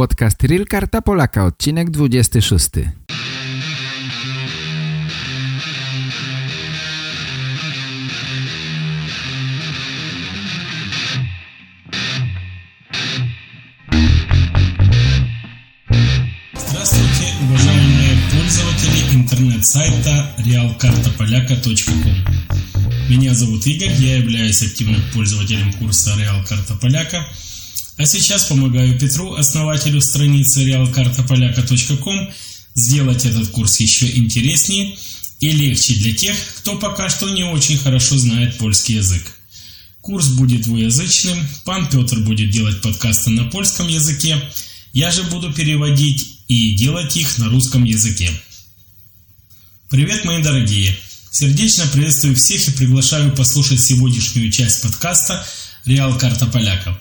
Podcast Real Karta Polaka, odcinek 26. Здравствуйте, уважаемые пользователи интернет-сайта realkartapolaka.com Меня зовут Игорь, я являюсь активным пользователем курса Real Карта Поляка, а сейчас помогаю Петру, основателю страницы realkartapolaka.com, сделать этот курс еще интереснее и легче для тех, кто пока что не очень хорошо знает польский язык. Курс будет двуязычным, пан Петр будет делать подкасты на польском языке, я же буду переводить и делать их на русском языке. Привет, мои дорогие! Сердечно приветствую всех и приглашаю послушать сегодняшнюю часть подкаста «Реал Карта Поляков».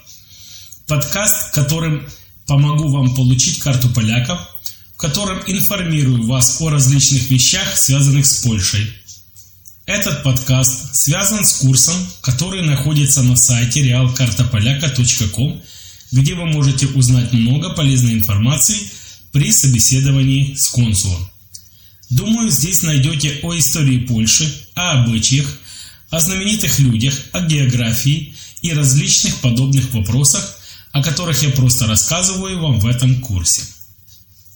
Подкаст, которым помогу вам получить карту поляков, в котором информирую вас о различных вещах, связанных с Польшей. Этот подкаст связан с курсом, который находится на сайте realkartapolaka.com, где вы можете узнать много полезной информации при собеседовании с консулом. Думаю, здесь найдете о истории Польши, о обычаях, о знаменитых людях, о географии и различных подобных вопросах, о которых я просто рассказываю вам в этом курсе.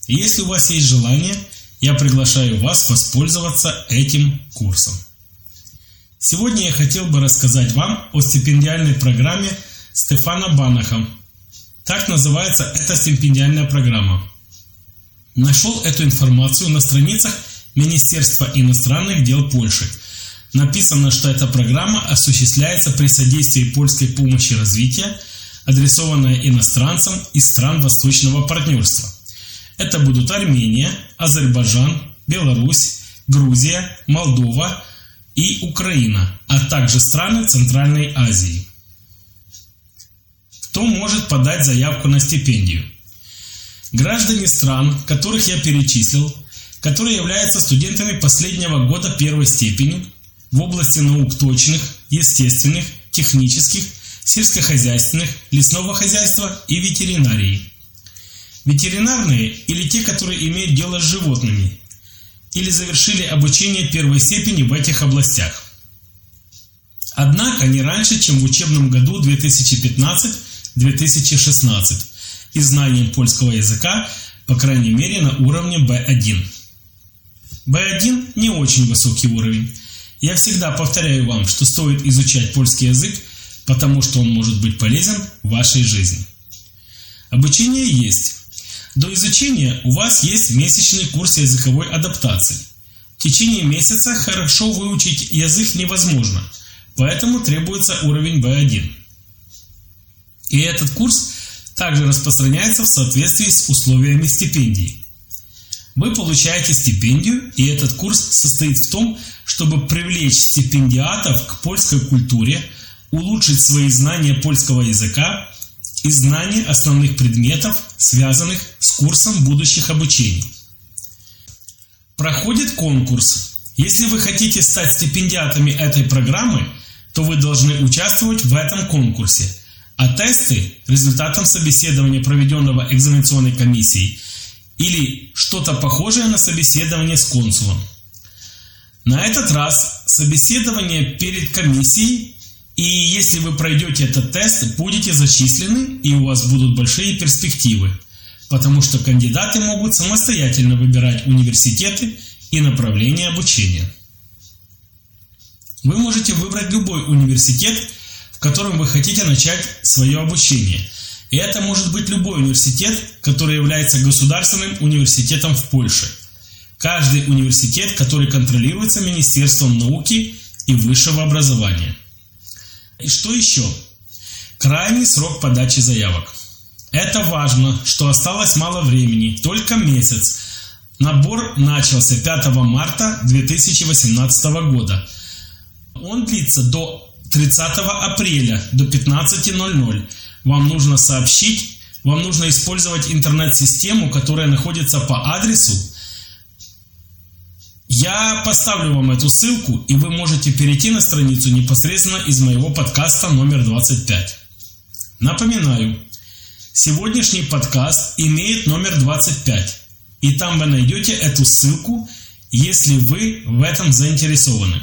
И если у вас есть желание, я приглашаю вас воспользоваться этим курсом. Сегодня я хотел бы рассказать вам о стипендиальной программе Стефана Банаха. Так называется эта стипендиальная программа. Нашел эту информацию на страницах Министерства иностранных дел Польши. Написано, что эта программа осуществляется при содействии польской помощи развития, адресованная иностранцам из стран Восточного партнерства. Это будут Армения, Азербайджан, Беларусь, Грузия, Молдова и Украина, а также страны Центральной Азии. Кто может подать заявку на стипендию? Граждане стран, которых я перечислил, которые являются студентами последнего года первой степени в области наук точных, естественных, технических, сельскохозяйственных, лесного хозяйства и ветеринарии. Ветеринарные или те, которые имеют дело с животными, или завершили обучение первой степени в этих областях. Однако не раньше, чем в учебном году 2015-2016 и знанием польского языка, по крайней мере, на уровне B1. B1 не очень высокий уровень. Я всегда повторяю вам, что стоит изучать польский язык, потому что он может быть полезен в вашей жизни. Обучение есть. До изучения у вас есть месячный курс языковой адаптации. В течение месяца хорошо выучить язык невозможно, поэтому требуется уровень B1. И этот курс также распространяется в соответствии с условиями стипендии. Вы получаете стипендию, и этот курс состоит в том, чтобы привлечь стипендиатов к польской культуре, улучшить свои знания польского языка и знания основных предметов, связанных с курсом будущих обучений. Проходит конкурс. Если вы хотите стать стипендиатами этой программы, то вы должны участвовать в этом конкурсе – а тесты результатом собеседования, проведенного экзаменационной комиссией, или что-то похожее на собеседование с консулом. На этот раз собеседование перед комиссией, и если вы пройдете этот тест, будете зачислены, и у вас будут большие перспективы, потому что кандидаты могут самостоятельно выбирать университеты и направления обучения. Вы можете выбрать любой университет – котором вы хотите начать свое обучение. И это может быть любой университет, который является государственным университетом в Польше. Каждый университет, который контролируется Министерством науки и высшего образования. И что еще? Крайний срок подачи заявок. Это важно, что осталось мало времени, только месяц. Набор начался 5 марта 2018 года. Он длится до 30 апреля до 15.00 вам нужно сообщить, вам нужно использовать интернет-систему, которая находится по адресу. Я поставлю вам эту ссылку, и вы можете перейти на страницу непосредственно из моего подкаста номер 25. Напоминаю, Сегодняшний подкаст имеет номер 25, и там вы найдете эту ссылку, если вы в этом заинтересованы.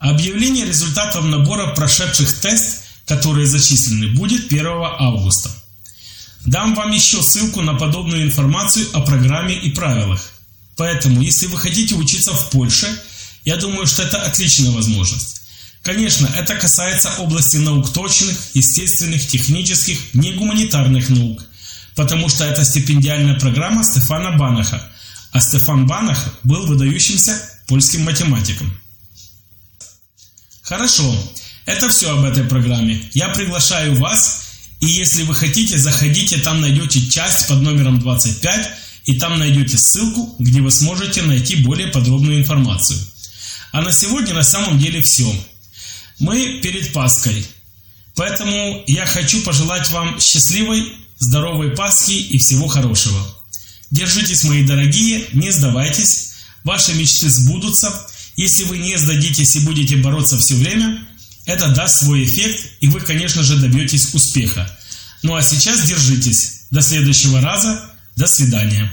Объявление результатов набора прошедших тест, которые зачислены, будет 1 августа. Дам вам еще ссылку на подобную информацию о программе и правилах. Поэтому, если вы хотите учиться в Польше, я думаю, что это отличная возможность. Конечно, это касается области наук точных, естественных, технических, не гуманитарных наук, потому что это стипендиальная программа Стефана Банаха, а Стефан Банах был выдающимся польским математиком. Хорошо, это все об этой программе. Я приглашаю вас, и если вы хотите, заходите, там найдете часть под номером 25, и там найдете ссылку, где вы сможете найти более подробную информацию. А на сегодня на самом деле все. Мы перед Пасхой. Поэтому я хочу пожелать вам счастливой, здоровой Пасхи и всего хорошего. Держитесь, мои дорогие, не сдавайтесь, ваши мечты сбудутся. Если вы не сдадитесь и будете бороться все время, это даст свой эффект, и вы, конечно же, добьетесь успеха. Ну а сейчас держитесь. До следующего раза. До свидания.